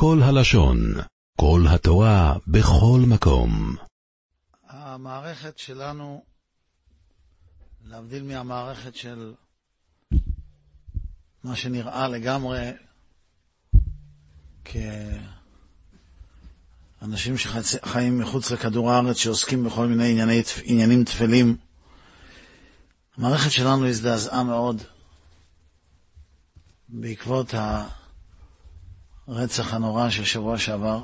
כל הלשון, כל התורה, בכל מקום. המערכת שלנו, להבדיל מהמערכת של מה שנראה לגמרי כאנשים שחיים מחוץ לכדור הארץ, שעוסקים בכל מיני ענייני, עניינים טפלים, המערכת שלנו הזדעזעה מאוד בעקבות הרצח הנורא של שבוע שעבר.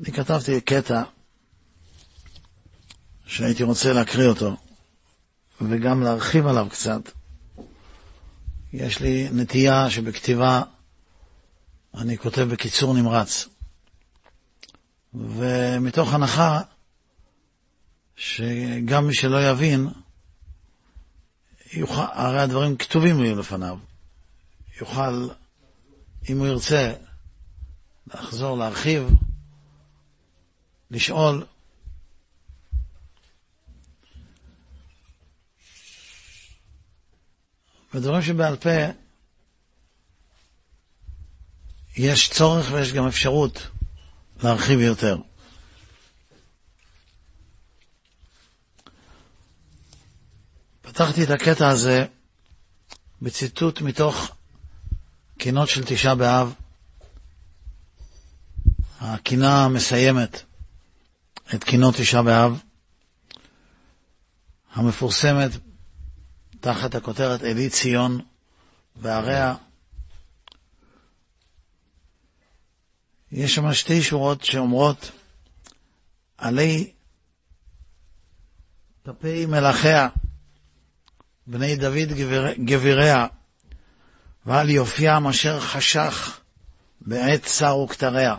אני כתבתי קטע שהייתי רוצה להקריא אותו וגם להרחיב עליו קצת. יש לי נטייה שבכתיבה אני כותב בקיצור נמרץ. ומתוך הנחה שגם מי שלא יבין, יוכל, הרי הדברים כתובים יהיו לפניו, יוכל, אם הוא ירצה, לחזור, להרחיב, לשאול. בדברים שבעל פה יש צורך ויש גם אפשרות להרחיב יותר. פתחתי את הקטע הזה בציטוט מתוך קינות של תשעה באב, הקינה המסיימת את קינות תשעה באב, המפורסמת תחת הכותרת אלי ציון ועריה. יש שם שתי שורות שאומרות עלי תפי מלאכיה בני דוד גביר, גביריה, ועל יופיים אשר חשך בעת צר וכתריה.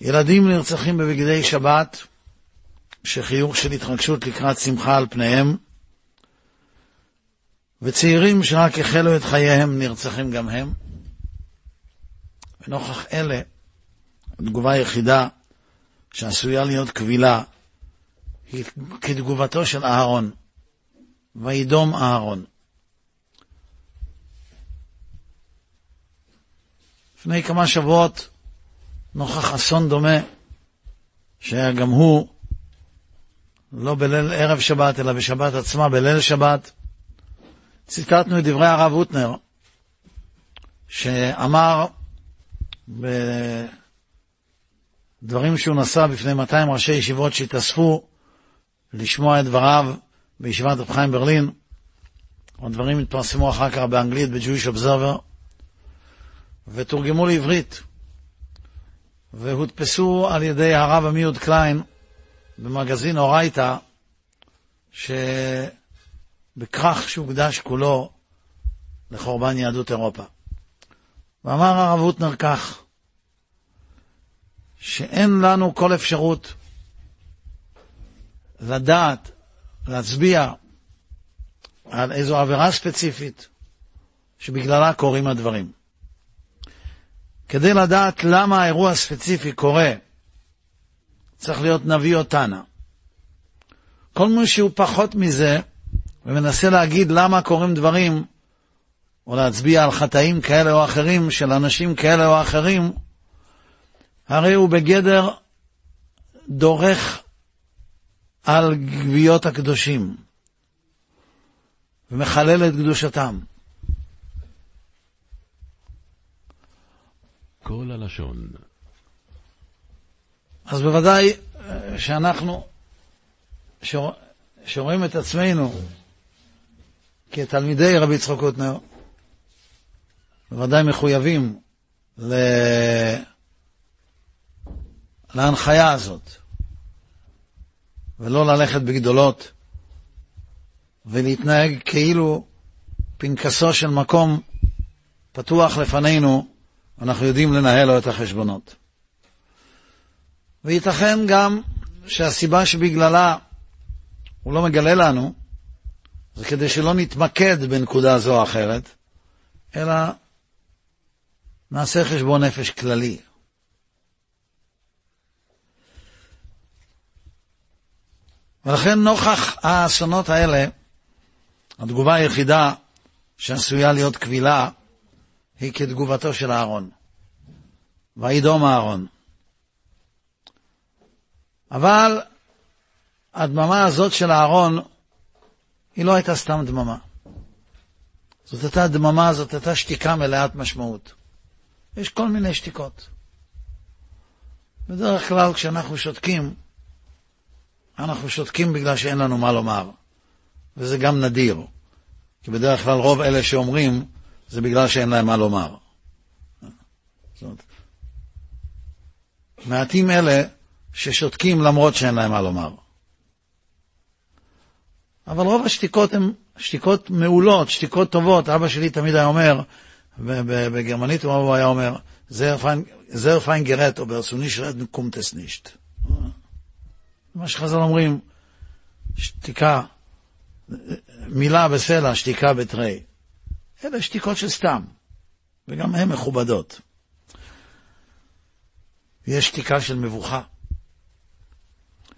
ילדים נרצחים בבגדי שבת, שחיוך של התרגשות לקראת שמחה על פניהם, וצעירים שרק החלו את חייהם נרצחים גם הם. ונוכח אלה, התגובה היחידה שעשויה להיות קבילה היא כתגובתו של אהרון, וידום אהרון. לפני כמה שבועות, נוכח אסון דומה, שהיה גם הוא, לא בליל ערב שבת, אלא בשבת עצמה, בליל שבת, ציטטנו את דברי הרב הוטנר, שאמר בדברים שהוא נשא בפני 200 ראשי ישיבות שהתאספו לשמוע את דבריו בישיבת רב חיים ברלין. הדברים התפרסמו אחר כך באנגלית ב-Jewish Observer ותורגמו לעברית והודפסו על ידי הרב עמיהוד קליין במגזין אורייתא שבכרך שהוקדש כולו לחורבן יהדות אירופה. ואמר הרב הוטנר כך, שאין לנו כל אפשרות לדעת, להצביע על איזו עבירה ספציפית שבגללה קורים הדברים. כדי לדעת למה האירוע הספציפי קורה, צריך להיות נביא או תנא. כל מי שהוא פחות מזה ומנסה להגיד למה קורים דברים, או להצביע על חטאים כאלה או אחרים של אנשים כאלה או אחרים, הרי הוא בגדר דורך על גוויות הקדושים ומחלל את קדושתם. כל הלשון. אז בוודאי אה, שאנחנו. שרואים את עצמנו כתלמידי רבי יצחק קוטנר, בוודאי מחויבים ל... להנחיה הזאת. ולא ללכת בגדולות ולהתנהג כאילו פנקסו של מקום פתוח לפנינו, אנחנו יודעים לנהל לו את החשבונות. וייתכן גם שהסיבה שבגללה הוא לא מגלה לנו, זה כדי שלא נתמקד בנקודה זו או אחרת, אלא נעשה חשבון נפש כללי. ולכן נוכח האסונות האלה, התגובה היחידה שעשויה להיות קבילה היא כתגובתו של אהרון. וידום אהרון. אבל הדממה הזאת של אהרון היא לא הייתה סתם דממה. זאת הייתה דממה, זאת הייתה שתיקה מלאת משמעות. יש כל מיני שתיקות. בדרך כלל כשאנחנו שותקים, אנחנו שותקים בגלל שאין לנו מה לומר, וזה גם נדיר, כי בדרך כלל רוב אלה שאומרים זה בגלל שאין להם מה לומר. זאת מעטים אלה ששותקים למרות שאין להם מה לומר. אבל רוב השתיקות הן שתיקות מעולות, שתיקות טובות. אבא שלי תמיד היה אומר, בגרמנית הוא היה אומר, זר פיין גרט, או ברצוני שרת קומטס נישט. מה שחז"ל אומרים, שתיקה, מילה בסלע, שתיקה בתרי. אלה שתיקות של סתם, וגם הן מכובדות. יש שתיקה של מבוכה,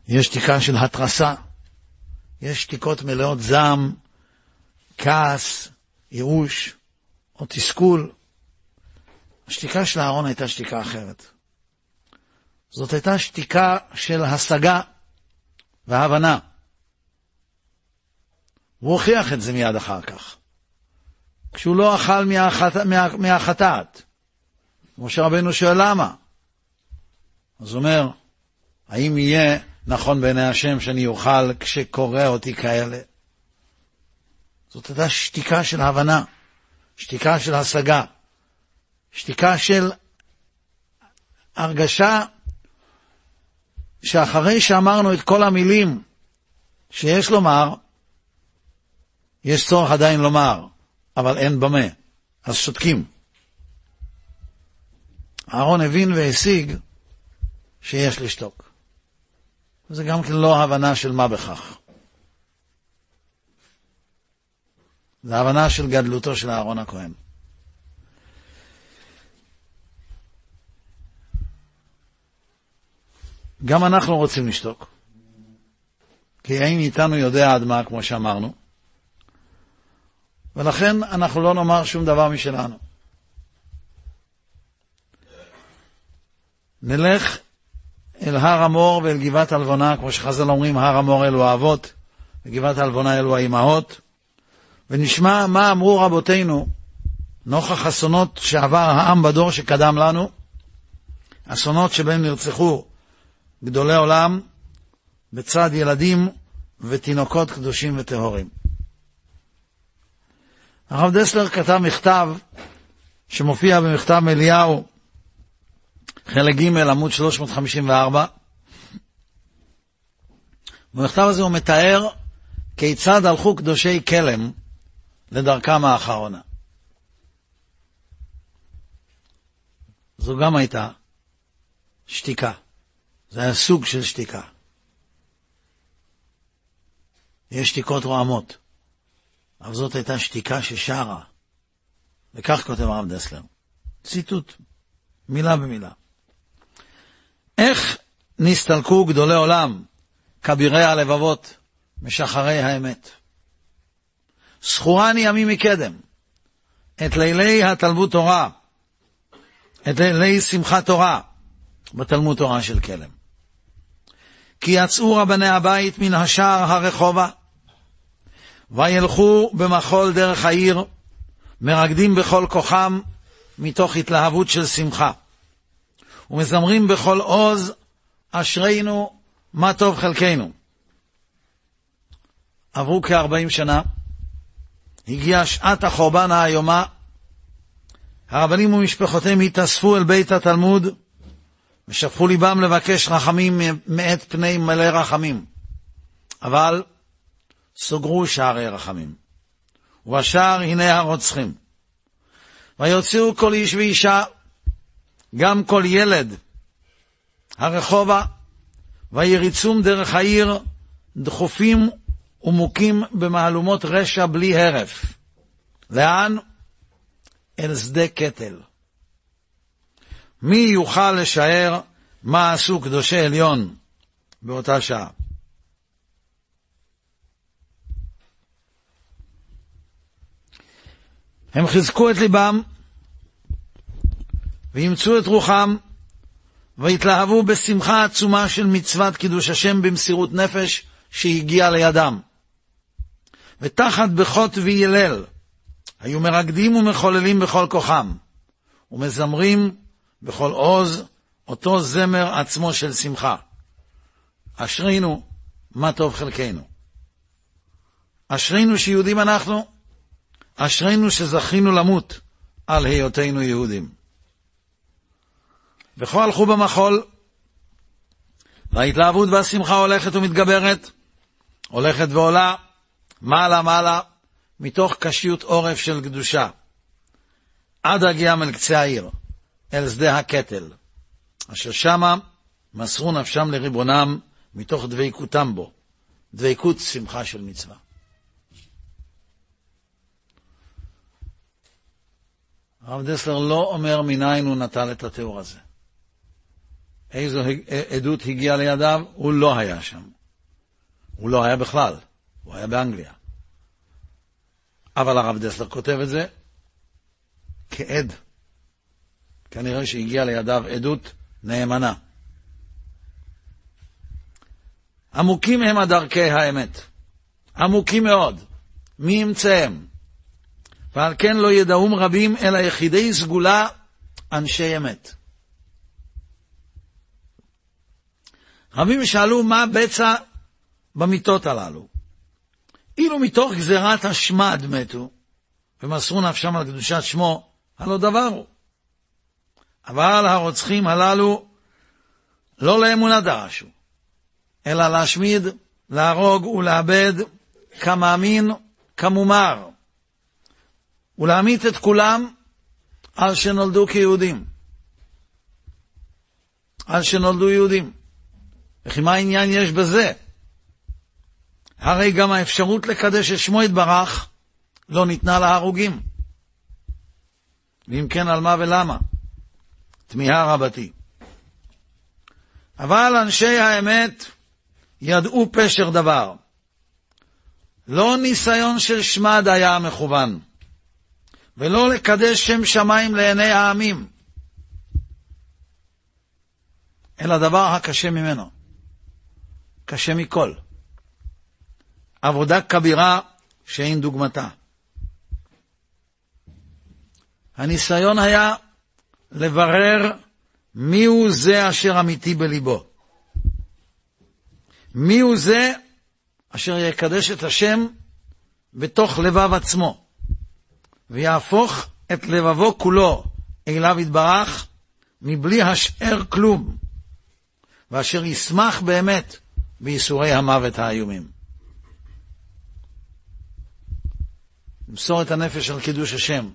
יש שתיקה של התרסה, יש שתיקות מלאות זעם, כעס, ייאוש או תסכול. השתיקה של אהרון הייתה שתיקה אחרת. זאת הייתה שתיקה של השגה והבנה. הוא הוכיח את זה מיד אחר כך. כשהוא לא אכל מהחט... מה... מהחטאת. משה רבנו שואל למה? אז הוא אומר, האם יהיה נכון בעיני השם שאני אוכל כשקורא אותי כאלה? זאת הייתה שתיקה של הבנה, שתיקה של השגה, שתיקה של הרגשה שאחרי שאמרנו את כל המילים שיש לומר, יש צורך עדיין לומר, אבל אין במה, אז שותקים. אהרון הבין והשיג שיש לשתוק. זה גם כן לא הבנה של מה בכך. זה הבנה של גדלותו של אהרון הכהן. גם אנחנו רוצים לשתוק, כי אין איתנו יודע עד מה, כמו שאמרנו, ולכן אנחנו לא נאמר שום דבר משלנו. נלך אל הר המור ואל גבעת הלבונה, כמו שחז"ל אומרים, הר המור אלו האבות, וגבעת הלבונה אלו האימהות, ונשמע מה אמרו רבותינו נוכח אסונות שעבר העם בדור שקדם לנו, אסונות שבהם נרצחו גדולי עולם בצד ילדים ותינוקות קדושים וטהורים. הרב דסלר כתב מכתב שמופיע במכתב אליהו, חלק ג' עמוד 354. במכתב הזה הוא מתאר כיצד הלכו קדושי כלם לדרכם האחרונה. זו גם הייתה שתיקה. זה היה סוג של שתיקה. יש שתיקות רועמות, אבל זאת הייתה שתיקה ששרה. וכך כותב הרב דסלר. ציטוט, מילה במילה. איך נסתלקו גדולי עולם, כבירי הלבבות, משחרי האמת? זכורני ימים מקדם, את לילי התלמוד תורה, את לילי שמחת תורה, בתלמוד תורה של כלם. כי יצאו רבני הבית מן השער הרחובה, וילכו במחול דרך העיר, מרקדים בכל כוחם, מתוך התלהבות של שמחה. ומזמרים בכל עוז, אשרינו, מה טוב חלקנו. עברו כארבעים שנה, הגיעה שעת החורבן האיומה, הרבנים ומשפחותיהם התאספו אל בית התלמוד, ושפכו ליבם לבקש רחמים מאת פני מלא רחמים. אבל סוגרו שערי רחמים, ובשער הנה הרוצחים. ויוציאו כל איש ואישה, גם כל ילד, הרחובה, ויריצום דרך העיר, דחופים ומוכים במהלומות רשע בלי הרף. לאן? אל שדה קטל. מי יוכל לשער מה עשו קדושי עליון באותה שעה? הם חיזקו את ליבם ואימצו את רוחם והתלהבו בשמחה עצומה של מצוות קידוש השם במסירות נפש שהגיעה לידם. ותחת בכות וילל היו מרקדים ומחוללים בכל כוחם, ומזמרים בכל עוז אותו זמר עצמו של שמחה. אשרינו, מה טוב חלקנו. אשרינו שיהודים אנחנו, אשרינו שזכינו למות על היותנו יהודים. וכה הלכו במחול, וההתלהבות והשמחה הולכת ומתגברת, הולכת ועולה, מעלה מעלה, מתוך קשיות עורף של קדושה, עד הגיעם אל קצה העיר, אל שדה הקטל, אשר שמה מסרו נפשם לריבונם מתוך דבקותם בו, דבקות שמחה של מצווה. הרב דסלר לא אומר מניין הוא נטל את התיאור הזה. איזו עדות הגיעה לידיו? הוא לא היה שם. הוא לא היה בכלל, הוא היה באנגליה. אבל הרב דסלר כותב את זה כעד. כנראה שהגיעה לידיו עדות נאמנה. עמוקים הם הדרכי האמת. עמוקים מאוד. מי ימצאם? ועל כן לא ידעום רבים אלא יחידי סגולה אנשי אמת. רבים שאלו מה בצע במיטות הללו. אילו מתוך גזירת השמד מתו, ומסרו נפשם על קדושת שמו, הלא דבר הוא. אבל הרוצחים הללו לא לאמונה דרשו, אלא להשמיד, להרוג ולאבד כמאמין, כמומר, ולהמית את כולם על שנולדו כיהודים. על שנולדו יהודים. וכי מה העניין יש בזה? הרי גם האפשרות לקדש את שמו יתברך לא ניתנה להרוגים. ואם כן, על מה ולמה? תמיהה רבתי. אבל אנשי האמת ידעו פשר דבר. לא ניסיון של שמד היה המכוון, ולא לקדש שם שמיים לעיני העמים, אלא דבר הקשה ממנו, קשה מכל. עבודה כבירה שאין דוגמתה. הניסיון היה לברר מיהו זה אשר אמיתי בליבו. מיהו זה אשר יקדש את השם בתוך לבב עצמו, ויהפוך את לבבו כולו אליו יתברך, מבלי השאר כלום, ואשר ישמח באמת בייסורי המוות האיומים. למסור את הנפש על קידוש השם.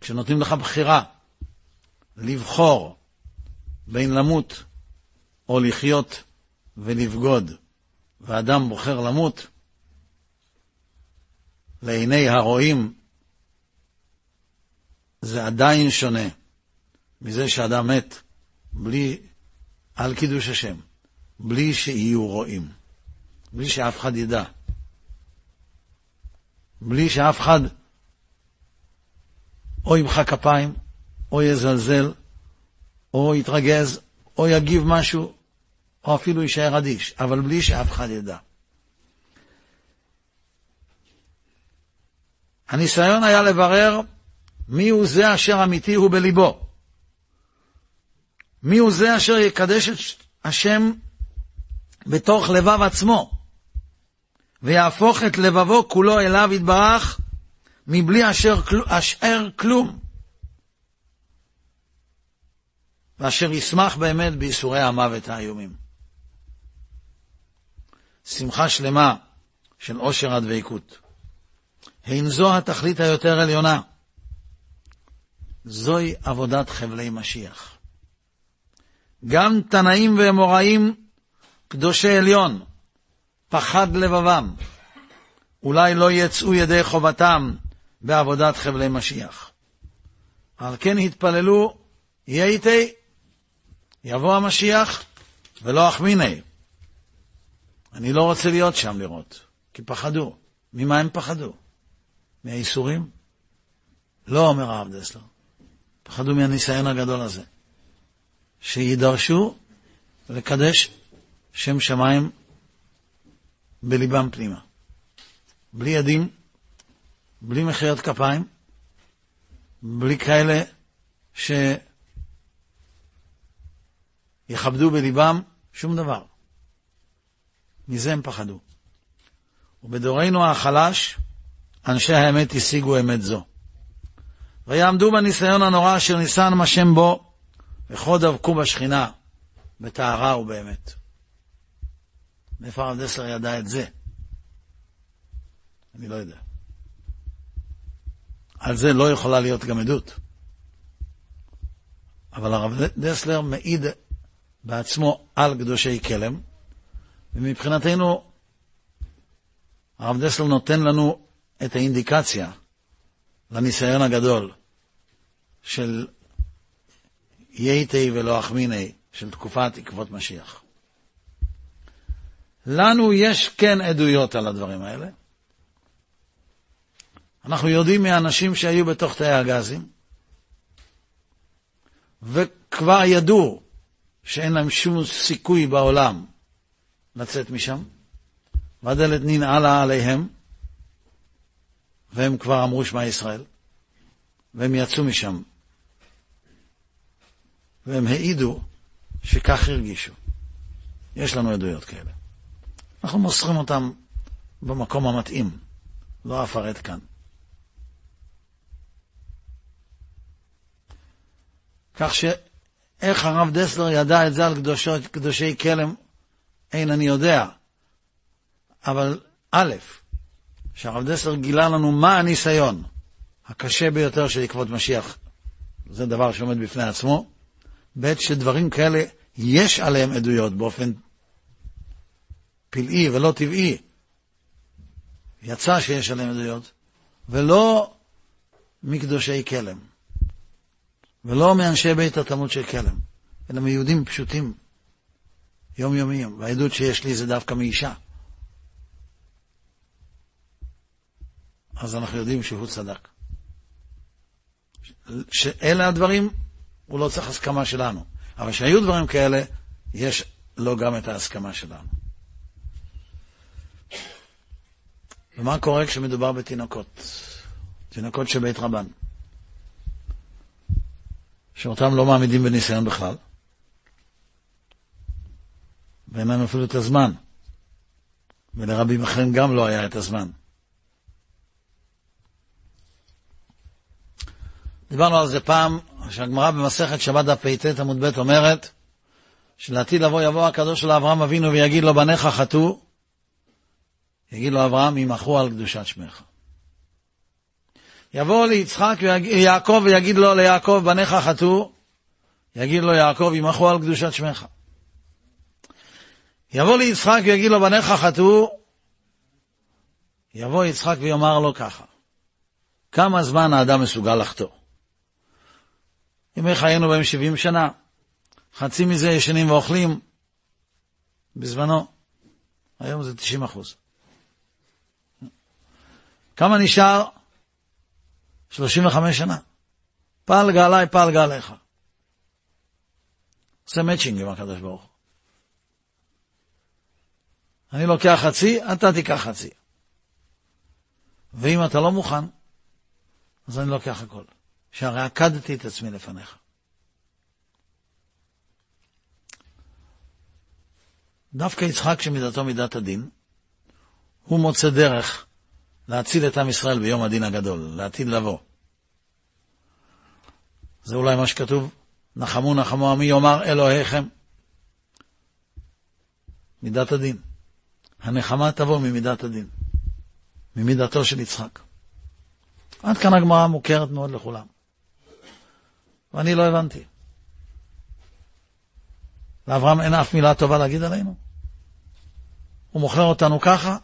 כשנותנים לך בחירה לבחור בין למות או לחיות ולבגוד, ואדם בוחר למות, לעיני הרואים זה עדיין שונה מזה שאדם מת בלי, על קידוש השם, בלי שיהיו רואים, בלי שאף אחד ידע. בלי שאף אחד או ימחא כפיים, או יזלזל, או יתרגז, או יגיב משהו, או אפילו יישאר אדיש, אבל בלי שאף אחד ידע. הניסיון היה לברר מי הוא זה אשר אמיתי הוא בליבו. מי הוא זה אשר יקדש את השם בתוך לבב עצמו. ויהפוך את לבבו כולו אליו יתברך, מבלי אשר, אשר כלום. ואשר ישמח באמת בייסורי המוות האיומים. שמחה שלמה של עושר הדבקות. הן זו התכלית היותר עליונה. זוהי עבודת חבלי משיח. גם תנאים ואמוראים, קדושי עליון, פחד לבבם. אולי לא יצאו ידי חובתם בעבודת חבלי משיח. על כן התפללו, יהיה איתי, יבוא המשיח ולא אחמיני. אני לא רוצה להיות שם לראות, כי פחדו. ממה הם פחדו? מהייסורים? לא, אומר הרב דסלר, פחדו מהניסיון הגדול הזה, שידרשו לקדש שם שמיים בליבם פנימה. בלי עדים, בלי מחיאות כפיים, בלי כאלה שיכבדו בליבם שום דבר. מזה הם פחדו. ובדורנו החלש, אנשי האמת השיגו אמת זו. ויעמדו בניסיון הנורא אשר ניסן השם בו, וכה דבקו בשכינה, בטהרה ובאמת. מאיפה הרב דסלר ידע את זה? אני לא יודע. על זה לא יכולה להיות גם עדות. אבל הרב דסלר מעיד בעצמו על קדושי כלם, ומבחינתנו הרב דסלר נותן לנו את האינדיקציה לניסיון הגדול של ייתי ולא אחמיני, של תקופת עקבות משיח. לנו יש כן עדויות על הדברים האלה. אנחנו יודעים מאנשים שהיו בתוך תאי הגזים, וכבר ידעו שאין להם שום סיכוי בעולם לצאת משם, והדלת ננעלה עליהם, והם כבר אמרו שמע ישראל, והם יצאו משם, והם העידו שכך הרגישו. יש לנו עדויות כאלה. אנחנו מוסרים אותם במקום המתאים, לא אפרט כאן. כך שאיך הרב דסלר ידע את זה על קדושות, קדושי כלם, אין אני יודע. אבל א', שהרב דסלר גילה לנו מה הניסיון הקשה ביותר של עקבות משיח, זה דבר שעומד בפני עצמו, ב', שדברים כאלה, יש עליהם עדויות באופן פלאי ולא טבעי. יצא שיש עליהם עדויות, ולא מקדושי כלם. ולא מאנשי בית התלמוד של כלם, אלא מיהודים פשוטים, יומיומיים, והעדות שיש לי זה דווקא מאישה. אז אנחנו יודעים שהוא צדק. שאלה הדברים, הוא לא צריך הסכמה שלנו. אבל שהיו דברים כאלה, יש לו גם את ההסכמה שלנו. ומה קורה כשמדובר בתינוקות? תינוקות של בית רבן. שאותם לא מעמידים בניסיון בכלל, ואין להם אפילו את הזמן, ולרבים אחרים גם לא היה את הזמן. דיברנו על זה פעם, שהגמרא במסכת שבת דף פט עמוד ב' אומרת שלעתיד לבוא יבוא הקדוש לאברהם אבינו ויגיד לו בניך חטאו, יגיד לו אברהם ימחו על קדושת שמך. יבוא ליצחק ויעקב ויגיד לו ליעקב, בניך חטאו, יגיד לו יעקב, ימחו על קדושת שמך. יבוא ליצחק ויגיד לו, בניך חטאו, יבוא יצחק ויאמר לו ככה, כמה זמן האדם מסוגל לחטוא? ימי חיינו בהם שבעים שנה, חצי מזה ישנים ואוכלים, בזמנו, היום זה תשעים אחוז. כמה נשאר? 35 שנה. פלגה עליי, פלגה עליך. עושה מצ'ינג עם הקדוש ברוך הוא. אני לוקח חצי, אתה תיקח חצי. ואם אתה לא מוכן, אז אני לוקח הכל. שהרי עקדתי את עצמי לפניך. דווקא יצחק שמידתו מידת הדין, הוא מוצא דרך להציל את עם ישראל ביום הדין הגדול, לעתיד לבוא. זה אולי מה שכתוב, נחמו נחמו עמי יאמר אלוהיכם. מידת הדין. הנחמה תבוא ממידת הדין, ממידתו של יצחק. עד כאן הגמרא מוכרת מאוד לכולם. ואני לא הבנתי. לאברהם אין אף מילה טובה להגיד עלינו? הוא מוכר אותנו ככה,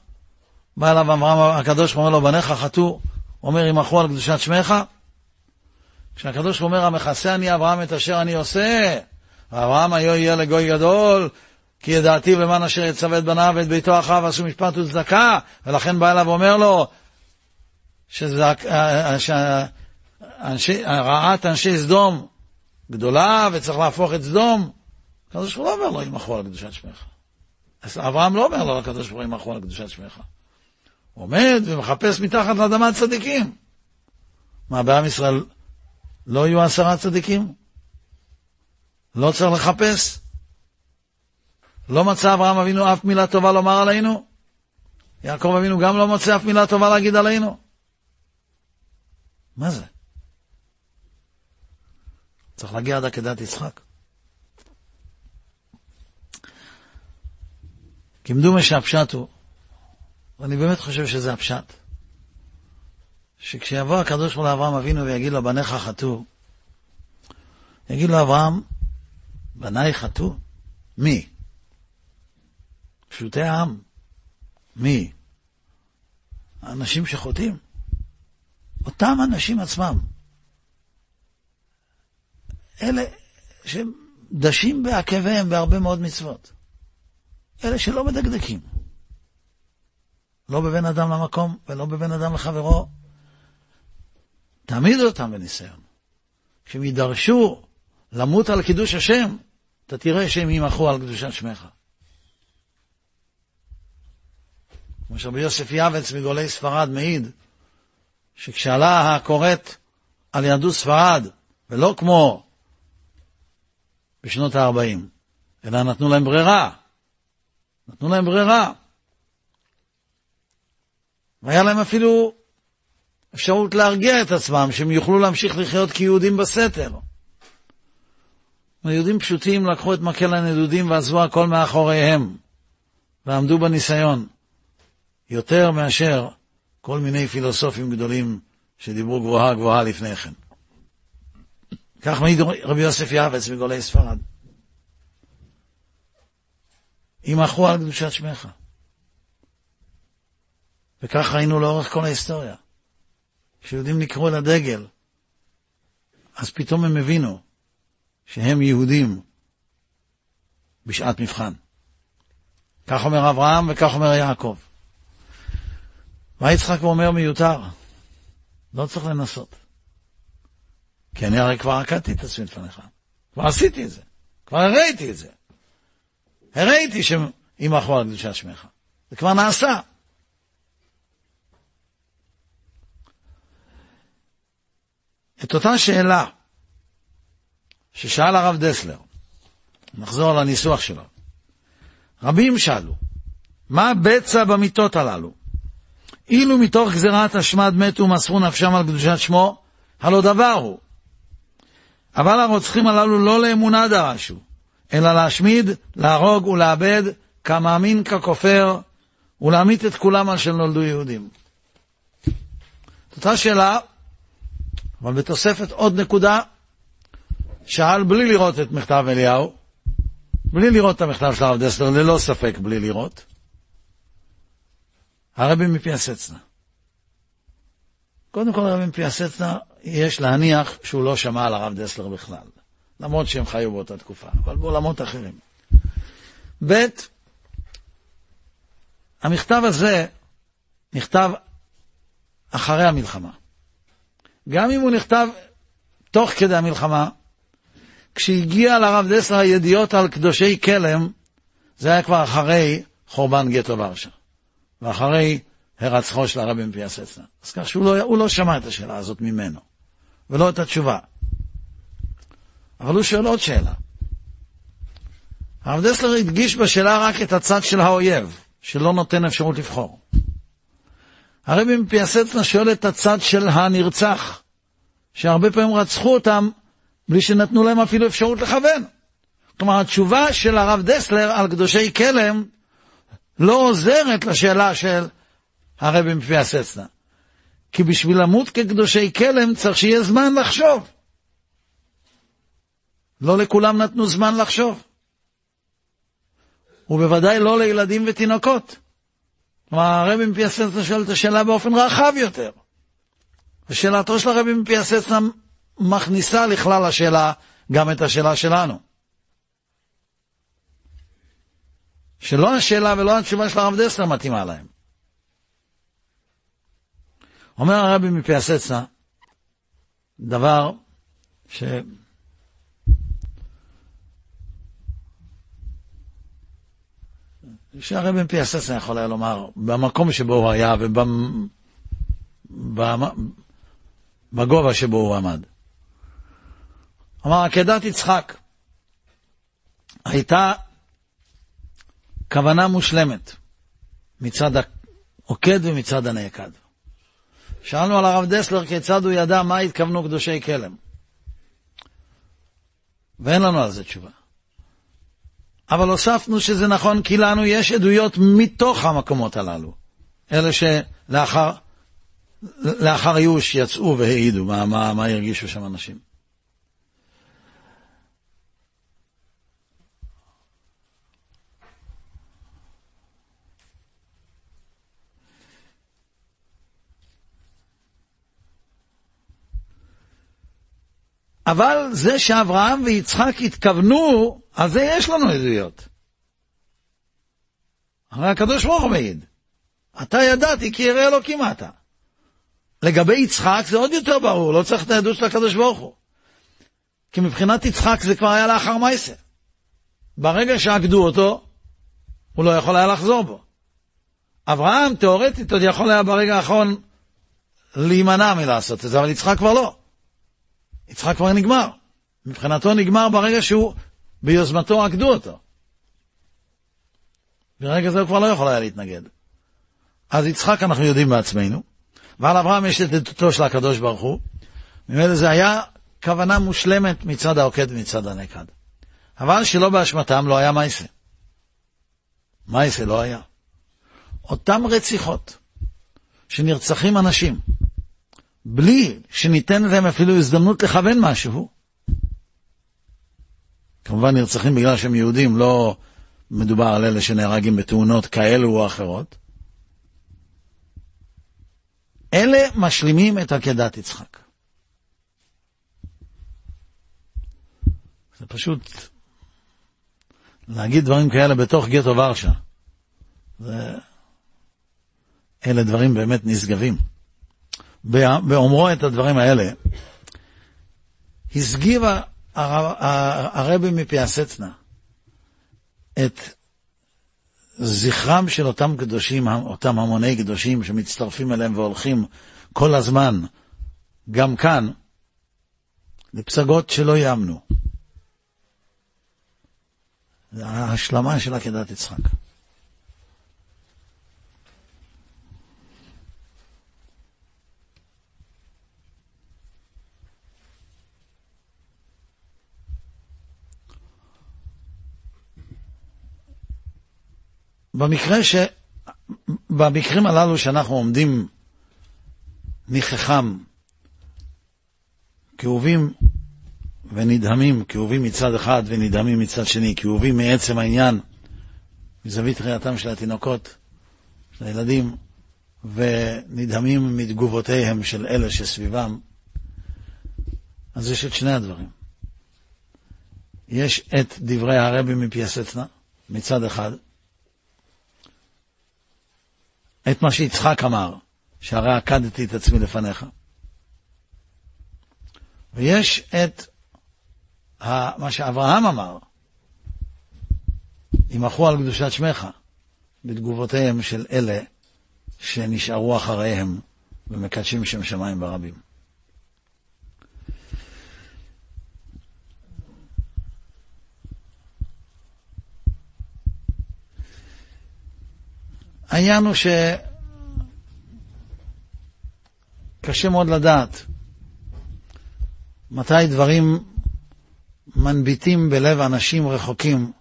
בא אליו אברהם הקדוש ואומר לו, בניך חטאו, אומר, ימחו על קדושת שמך. כשהקדוש אומר, המכסה אני אברהם את אשר אני עושה, ואברהם היו יהיה לגוי גדול, כי ידעתי במען אשר יצווה את בניו ואת ביתו אחריו עשו משפט וצדקה, ולכן בא אליו ואומר לו, שזק, אנשי, רעת אנשי סדום גדולה וצריך להפוך את סדום, הקדוש ברוך הוא לא אומר לו, ימחו על קדושת שמך. אז אברהם לא אומר לו, לקדוש ברוך הוא ימחו על קדושת שמך. עומד ומחפש מתחת לאדמה צדיקים. מה, בעם ישראל לא יהיו עשרה צדיקים? לא צריך לחפש? לא מצא אברהם אבינו אף מילה טובה לומר עלינו? יעקב אבינו גם לא מוצא אף מילה טובה להגיד עלינו? מה זה? צריך להגיע עד עקדת יצחק. כמדומה שהפשט הוא, ואני באמת חושב שזה הפשט, שכשיבוא הקדוש ברוך הוא לאברהם אבינו ויגיד לו, בניך חטאו, יגיד לו אברהם, בניי חטאו? מי? פשוטי העם. מי? האנשים שחוטאים. אותם אנשים עצמם. אלה שדשים בעקביהם בהרבה מאוד מצוות. אלה שלא מדקדקים. לא בבין אדם למקום ולא בבין אדם לחברו. תעמיד אותם בניסיון. כשהם יידרשו למות על קידוש השם, אתה תראה שהם ימחו על קדושת שמך. כמו שרבי יוסף יעבץ מגולי ספרד מעיד, שכשעלה הכורת על יהדות ספרד, ולא כמו בשנות ה-40, אלא נתנו להם ברירה. נתנו להם ברירה. והיה להם אפילו אפשרות להרגיע את עצמם, שהם יוכלו להמשיך לחיות כיהודים בסתר. יהודים פשוטים לקחו את מקל הנדודים ועזבו הכל מאחוריהם, ועמדו בניסיון, יותר מאשר כל מיני פילוסופים גדולים שדיברו גבוהה גבוהה לפני כן. כך מעיד רבי יוסף יעבץ מגולי ספרד. ימחו על קדושת שמך. וכך ראינו לאורך כל ההיסטוריה. כשיהודים נקראו לדגל, אז פתאום הם הבינו שהם יהודים בשעת מבחן. כך אומר אברהם וכך אומר יעקב. מה יצחק אומר מיותר? לא צריך לנסות. כי אני הרי כבר עקדתי את עצמי לפניך. כבר עשיתי את זה. כבר הראיתי את זה. הראיתי שימחו על קדושת שמך. זה כבר נעשה. את אותה שאלה ששאל הרב דסלר, נחזור לניסוח שלו. רבים שאלו, מה בצע במיטות הללו? אילו מתוך גזירת השמד מתו ומסרו נפשם על קדושת שמו, הלא דבר הוא. אבל הרוצחים הללו לא לאמונה דרשו, אלא להשמיד, להרוג ולאבד, כמאמין ככופר, ולהמית את כולם על שנולדו יהודים. זאת שאלה, אבל בתוספת עוד נקודה, שאל בלי לראות את מכתב אליהו, בלי לראות את המכתב של הרב דסלר, ללא ספק בלי לראות, הרבי מפיאסצנה. קודם כל הרבי מפיאסצנה, יש להניח שהוא לא שמע על הרב דסלר בכלל, למרות שהם חיו באותה תקופה, אבל בעולמות אחרים. ב', המכתב הזה נכתב אחרי המלחמה. גם אם הוא נכתב תוך כדי המלחמה, כשהגיע לרב דסלר הידיעות על קדושי כלם, זה היה כבר אחרי חורבן גטו ורשה, ואחרי הרצחו של הרבי מפיאסצנה. אז כך שהוא לא, לא שמע את השאלה הזאת ממנו, ולא את התשובה. אבל הוא שואל עוד שאלה. הרב דסלר הדגיש בשאלה רק את הצד של האויב, שלא נותן אפשרות לבחור. הרבי מפיאסצנה שואל את הצד של הנרצח, שהרבה פעמים רצחו אותם בלי שנתנו להם אפילו אפשרות לכוון. כלומר, התשובה של הרב דסלר על קדושי כלם לא עוזרת לשאלה של הרבי מפיאסצנה. כי בשביל למות כקדושי כלם צריך שיהיה זמן לחשוב. לא לכולם נתנו זמן לחשוב. ובוודאי לא לילדים ותינוקות. כלומר, הרבי מפיאסצנה שואל את השאלה באופן רחב יותר. ושאלתו של הרבי מפיאסצנה מכניסה לכלל השאלה גם את השאלה שלנו. שלא השאלה ולא התשובה של הרב דסלר מתאימה להם. אומר הרבי מפיאסצנה, דבר ש... שהרבי פיאססה יכול היה לומר, במקום שבו הוא היה ובגובה שבו הוא עמד. אמר, עקדת יצחק הייתה כוונה מושלמת מצד העוקד ומצד הנעקד. שאלנו על הרב דסלר כיצד הוא ידע מה התכוונו קדושי כלם. ואין לנו על זה תשובה. אבל הוספנו שזה נכון כי לנו יש עדויות מתוך המקומות הללו. אלה שלאחר לאחר ייאוש יצאו והעידו מה, מה, מה הרגישו שם אנשים. אבל זה שאברהם ויצחק התכוונו, על זה יש לנו עדויות. הרי הקדוש ברוך הוא מעיד. אתה ידעתי כי ירא אלוקים אתה. לגבי יצחק זה עוד יותר ברור, לא צריך את העדות של הקדוש ברוך הוא. כי מבחינת יצחק זה כבר היה לאחר מייסה. ברגע שעקדו אותו, הוא לא יכול היה לחזור בו. אברהם, תאורטית, עוד יכול היה ברגע האחרון להימנע מלעשות את זה, אבל יצחק כבר לא. יצחק כבר נגמר. מבחינתו נגמר ברגע שהוא, ביוזמתו עקדו אותו. ברגע זה הוא כבר לא יכול היה להתנגד. אז יצחק אנחנו יודעים בעצמנו, ועל אברהם יש את עדותו של הקדוש ברוך הוא. ממילא זה היה כוונה מושלמת מצד העוקד ומצד הנקד. אבל שלא באשמתם לא היה מייסה. מייסה לא היה. אותם רציחות שנרצחים אנשים, בלי שניתן להם אפילו הזדמנות לכוון משהו. כמובן נרצחים בגלל שהם יהודים, לא מדובר על אלה שנהרגים בתאונות כאלו או אחרות. אלה משלימים את עקדת יצחק. זה פשוט להגיד דברים כאלה בתוך גטו ורשה. זה... אלה דברים באמת נשגבים. באומרו את הדברים האלה, הסגיב הרבי מפיאסצנה את זכרם של אותם קדושים, אותם המוני קדושים שמצטרפים אליהם והולכים כל הזמן, גם כאן, לפסגות שלא יאמנו. ההשלמה של עקדת יצחק. במקרה ש... במקרים הללו שאנחנו עומדים נכחם, כאובים ונדהמים, כאובים מצד אחד ונדהמים מצד שני, כאובים מעצם העניין, מזווית ראייתם של התינוקות, של הילדים, ונדהמים מתגובותיהם של אלה שסביבם, אז יש את שני הדברים. יש את דברי הרבי מפייסצנה, מצד אחד, את מה שיצחק אמר, שהרי עקדתי את עצמי לפניך. ויש את מה שאברהם אמר, ימחו על קדושת שמך, בתגובותיהם של אלה שנשארו אחריהם ומקדשים שם שמיים ברבים. העניין הוא שקשה מאוד לדעת מתי דברים מנביטים בלב אנשים רחוקים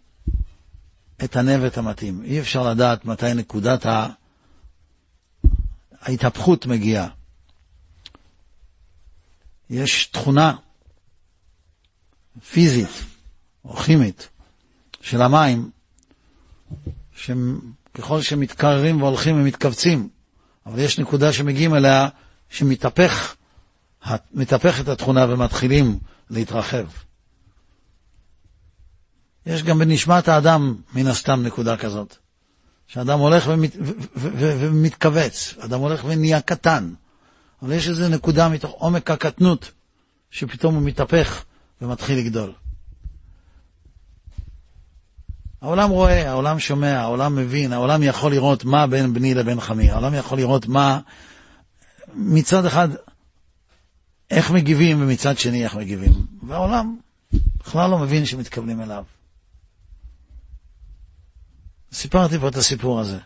את הנבט המתאים. אי אפשר לדעת מתי נקודת ההתהפכות מגיעה. יש תכונה פיזית או כימית של המים, ככל שמתקררים והולכים ומתכווצים, אבל יש נקודה שמגיעים אליה שמתהפך, מתהפכת התכונה ומתחילים להתרחב. יש גם בנשמת האדם, מן הסתם, נקודה כזאת. שאדם הולך ומת, ומתכווץ, אדם הולך ונהיה קטן, אבל יש איזו נקודה מתוך עומק הקטנות שפתאום הוא מתהפך ומתחיל לגדול. העולם רואה, העולם שומע, העולם מבין, העולם יכול לראות מה בין בני לבין חמי, העולם יכול לראות מה מצד אחד איך מגיבים ומצד שני איך מגיבים. והעולם בכלל לא מבין שמתכוונים אליו. סיפרתי פה את הסיפור הזה,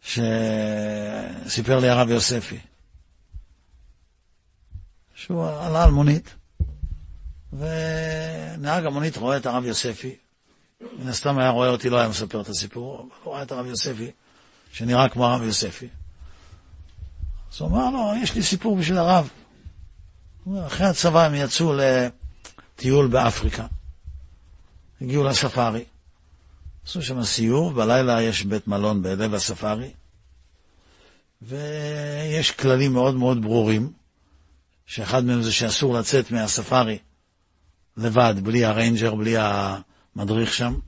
שסיפר לי הרב יוספי, שהוא עלה על מונית, ונהג המונית רואה את הרב יוספי, מן הסתם היה רואה אותי, לא היה מספר את הסיפור, אבל הוא רואה את הרב יוספי, שנראה כמו הרב יוספי. אז הוא אמר לו, יש לי סיפור בשביל הרב. אחרי הצבא הם יצאו לטיול באפריקה. הגיעו לספארי. עשו שם סיור, בלילה יש בית מלון בלב הספארי, ויש כללים מאוד מאוד ברורים, שאחד מהם זה שאסור לצאת מהספארי לבד, בלי הריינג'ר, בלי המדריך שם.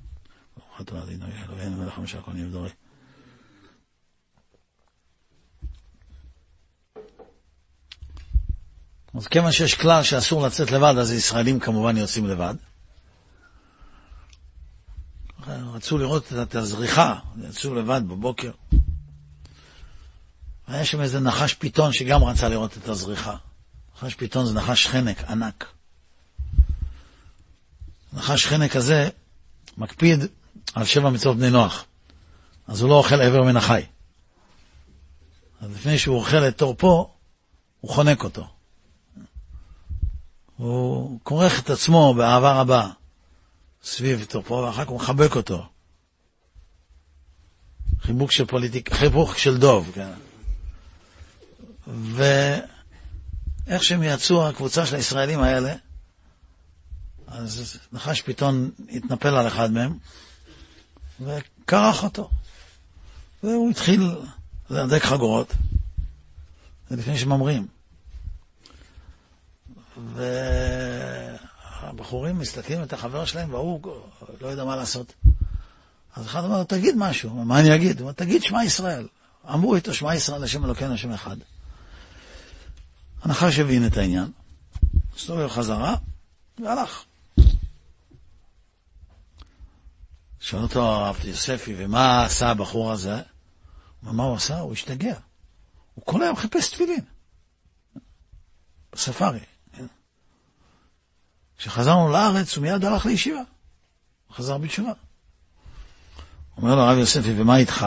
אז כיוון שיש כלל שאסור לצאת לבד, אז ישראלים כמובן יוצאים לבד. רצו לראות את הזריחה, יצאו לבד בבוקר. היה שם איזה נחש פיתון שגם רצה לראות את הזריחה. נחש פיתון זה נחש חנק ענק. נחש חנק הזה מקפיד על שבע מצוות בני נוח, אז הוא לא אוכל עבר מן החי. אז לפני שהוא אוכל את תורפו, הוא חונק אותו. הוא כורך את עצמו באהבה רבה. סביב תופו, ואחר כך הוא מחבק אותו. חיבוק של פוליטיק, חיבוק של דוב, כן. ואיך שהם יצאו, הקבוצה של הישראלים האלה, אז נחש פיתון התנפל על אחד מהם, וקרח אותו. והוא התחיל להדק חגורות, לפני שממרים. ו... הבחורים מסתכלים את החבר שלהם, והוא לא יודע מה לעשות. אז אחד אומר לו, תגיד משהו. מה אני אגיד? הוא אומר, תגיד שמע ישראל. אמרו איתו שמע ישראל, השם אלוקינו, השם אחד. הנחש הבין את העניין, הסתובב חזרה, והלך. שואל אותו הרב יוספי, ומה עשה הבחור הזה? מה הוא עשה? הוא השתגע. הוא כל היום חיפש תפילין. בספארי. כשחזרנו לארץ, הוא מיד הלך לישיבה. חזר בתשובה. אומר לו הרב יוספי, ומה איתך?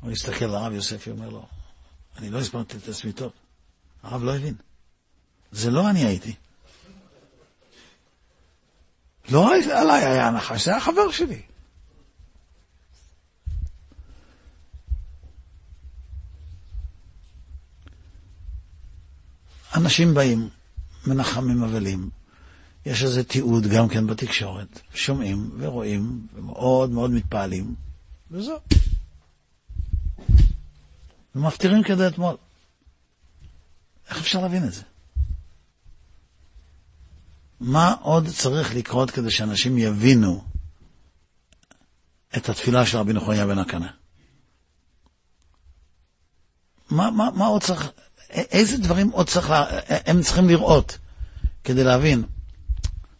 הוא הסתכל על הרב יוספי, אומר לו, אני לא הסברתי את עצמי טוב. הרב לא הבין. זה לא אני הייתי. לא עליי היה הנחש, זה היה חבר שלי. אנשים באים, מנחמים אבלים. יש איזה תיעוד גם כן בתקשורת, שומעים ורואים, ומאוד מאוד מתפעלים, וזהו. ומפטירים כדי אתמול. איך אפשר להבין את זה? מה עוד צריך לקרות כדי שאנשים יבינו את התפילה של רבי נחוניה בן הקנה? מה, מה, מה עוד צריך, איזה דברים עוד צריך, לה, הם צריכים לראות כדי להבין?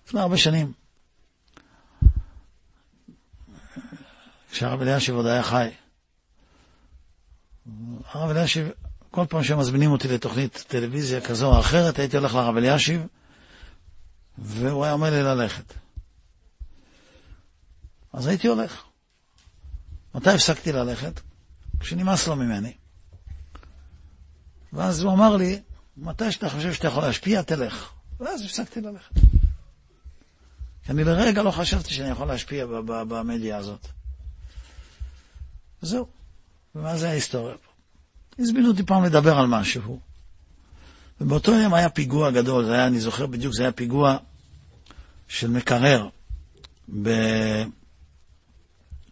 לפני הרבה שנים, כשהרב אלישיב עוד היה חי, הרב אלישיב, כל פעם שמזמינים אותי לתוכנית טלוויזיה כזו או אחרת, הייתי הולך לרב אלישיב, והוא היה אומר לי ללכת. אז הייתי הולך. מתי הפסקתי ללכת? כשנמאס לו ממני. ואז הוא אמר לי, מתי שאתה חושב שאתה יכול להשפיע, תלך. ואז הפסקתי ללכת. כי אני לרגע לא חשבתי שאני יכול להשפיע במדיה הזאת. וזהו. ומה זה ההיסטוריה פה? הזמינו אותי פעם לדבר על משהו. ובאותו יום היה פיגוע גדול, זה היה, אני זוכר בדיוק, זה היה פיגוע של מקרר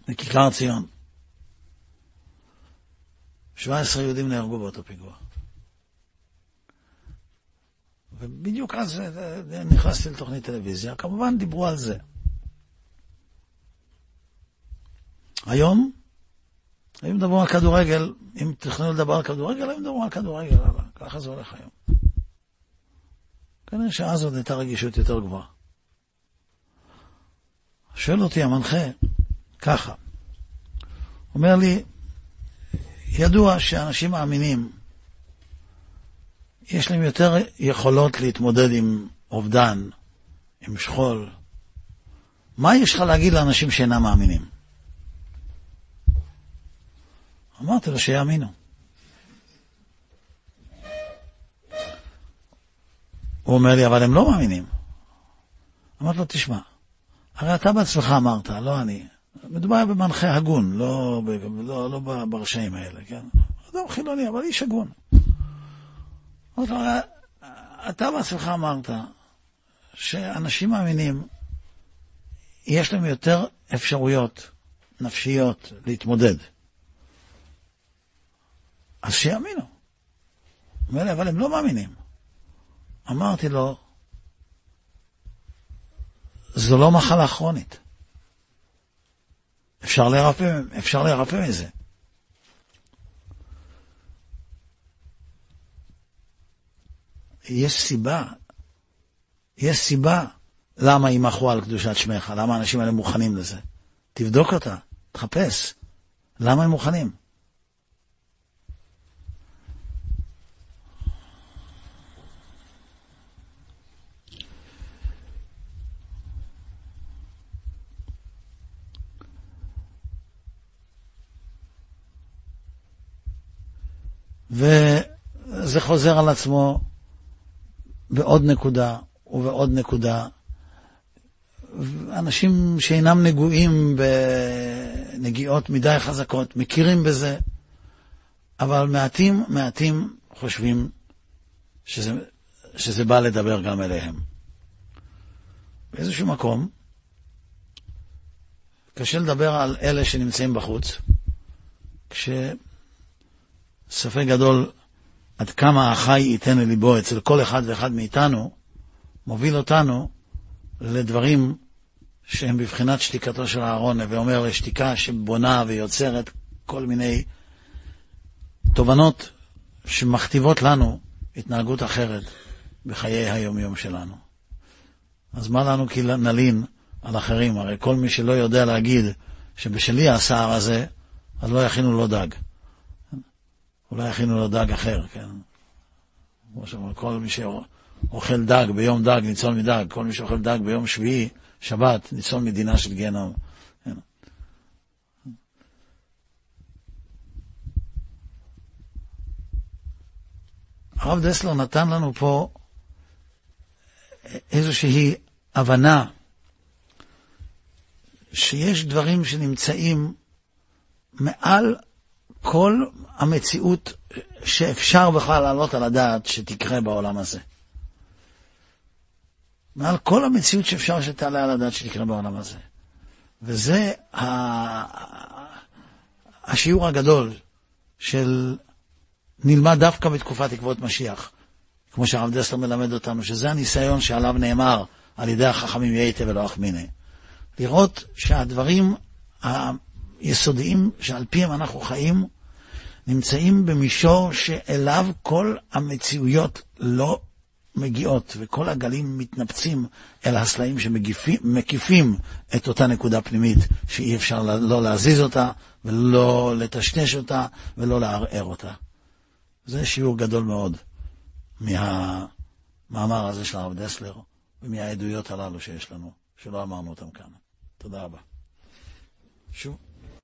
בכיכר ציון. 17 יהודים נהרגו באותו פיגוע. ובדיוק אז אה, אה, נכנסתי לתוכנית טלוויזיה, כמובן דיברו על זה. היום, אם מדברים על כדורגל, אם תכננו לדבר על כדורגל, היום מדברים על כדורגל, ככה זה הולך היום. כנראה שאז עוד הייתה רגישות יותר גבוהה. שואל אותי המנחה, ככה, אומר לי, ידוע שאנשים מאמינים, יש להם יותר יכולות להתמודד עם אובדן, עם שכול. מה יש לך להגיד לאנשים שאינם מאמינים? אמרתי לו שיאמינו. הוא אומר לי, אבל הם לא מאמינים. אמרתי לו, תשמע, הרי אתה בעצמך אמרת, לא אני. מדובר במנחה הגון, לא, לא, לא ברשעים האלה, כן? אדם חילוני, אבל איש הגון. לו, אתה בעצמך אמרת שאנשים מאמינים, יש להם יותר אפשרויות נפשיות להתמודד. אז שיאמינו. אבל הם לא מאמינים. אמרתי לו, זו לא מחלה כרונית. אפשר לרפא, אפשר לרפא מזה. יש סיבה, יש סיבה למה ימחו על קדושת שמך, למה האנשים האלה מוכנים לזה. תבדוק אותה, תחפש, למה הם מוכנים. וזה חוזר על עצמו בעוד נקודה ובעוד נקודה. אנשים שאינם נגועים בנגיעות מדי חזקות מכירים בזה, אבל מעטים, מעטים חושבים שזה, שזה בא לדבר גם אליהם. באיזשהו מקום, קשה לדבר על אלה שנמצאים בחוץ, כש... ספק גדול עד כמה החי ייתן לליבו אצל כל אחד ואחד מאיתנו, מוביל אותנו לדברים שהם בבחינת שתיקתו של אהרון, ואומר לשתיקה שבונה ויוצרת כל מיני תובנות שמכתיבות לנו התנהגות אחרת בחיי היום-יום שלנו. אז מה לנו כי נלין על אחרים? הרי כל מי שלא יודע להגיד שבשלי הסער הזה, אז לא יכינו לו דג. אולי הכינו לו דג אחר, כן? כמו שאומרים, כל מי שאוכל דג ביום דג, ניצול מדג, כל מי שאוכל דג ביום שביעי, שבת, ניצול מדינה של גיהנום. כן? הרב דסלר נתן לנו פה איזושהי הבנה שיש דברים שנמצאים מעל כל המציאות שאפשר בכלל להעלות על הדעת שתקרה בעולם הזה. מעל כל המציאות שאפשר שתעלה על הדעת שתקרה בעולם הזה. וזה ה... השיעור הגדול של נלמד דווקא בתקופת עקבות משיח, כמו שהרב דסלר מלמד אותנו, שזה הניסיון שעליו נאמר על ידי החכמים יהייתה ולא אחמיני. לראות שהדברים היסודיים שעל פיהם אנחנו חיים, נמצאים במישור שאליו כל המציאויות לא מגיעות, וכל הגלים מתנפצים אל הסלעים שמקיפים את אותה נקודה פנימית, שאי אפשר לא להזיז אותה, ולא לטשטש אותה, ולא לערער אותה. זה שיעור גדול מאוד מהמאמר הזה של הרב דסלר, ומהעדויות הללו שיש לנו, שלא אמרנו אותם כאן. תודה רבה. שוב.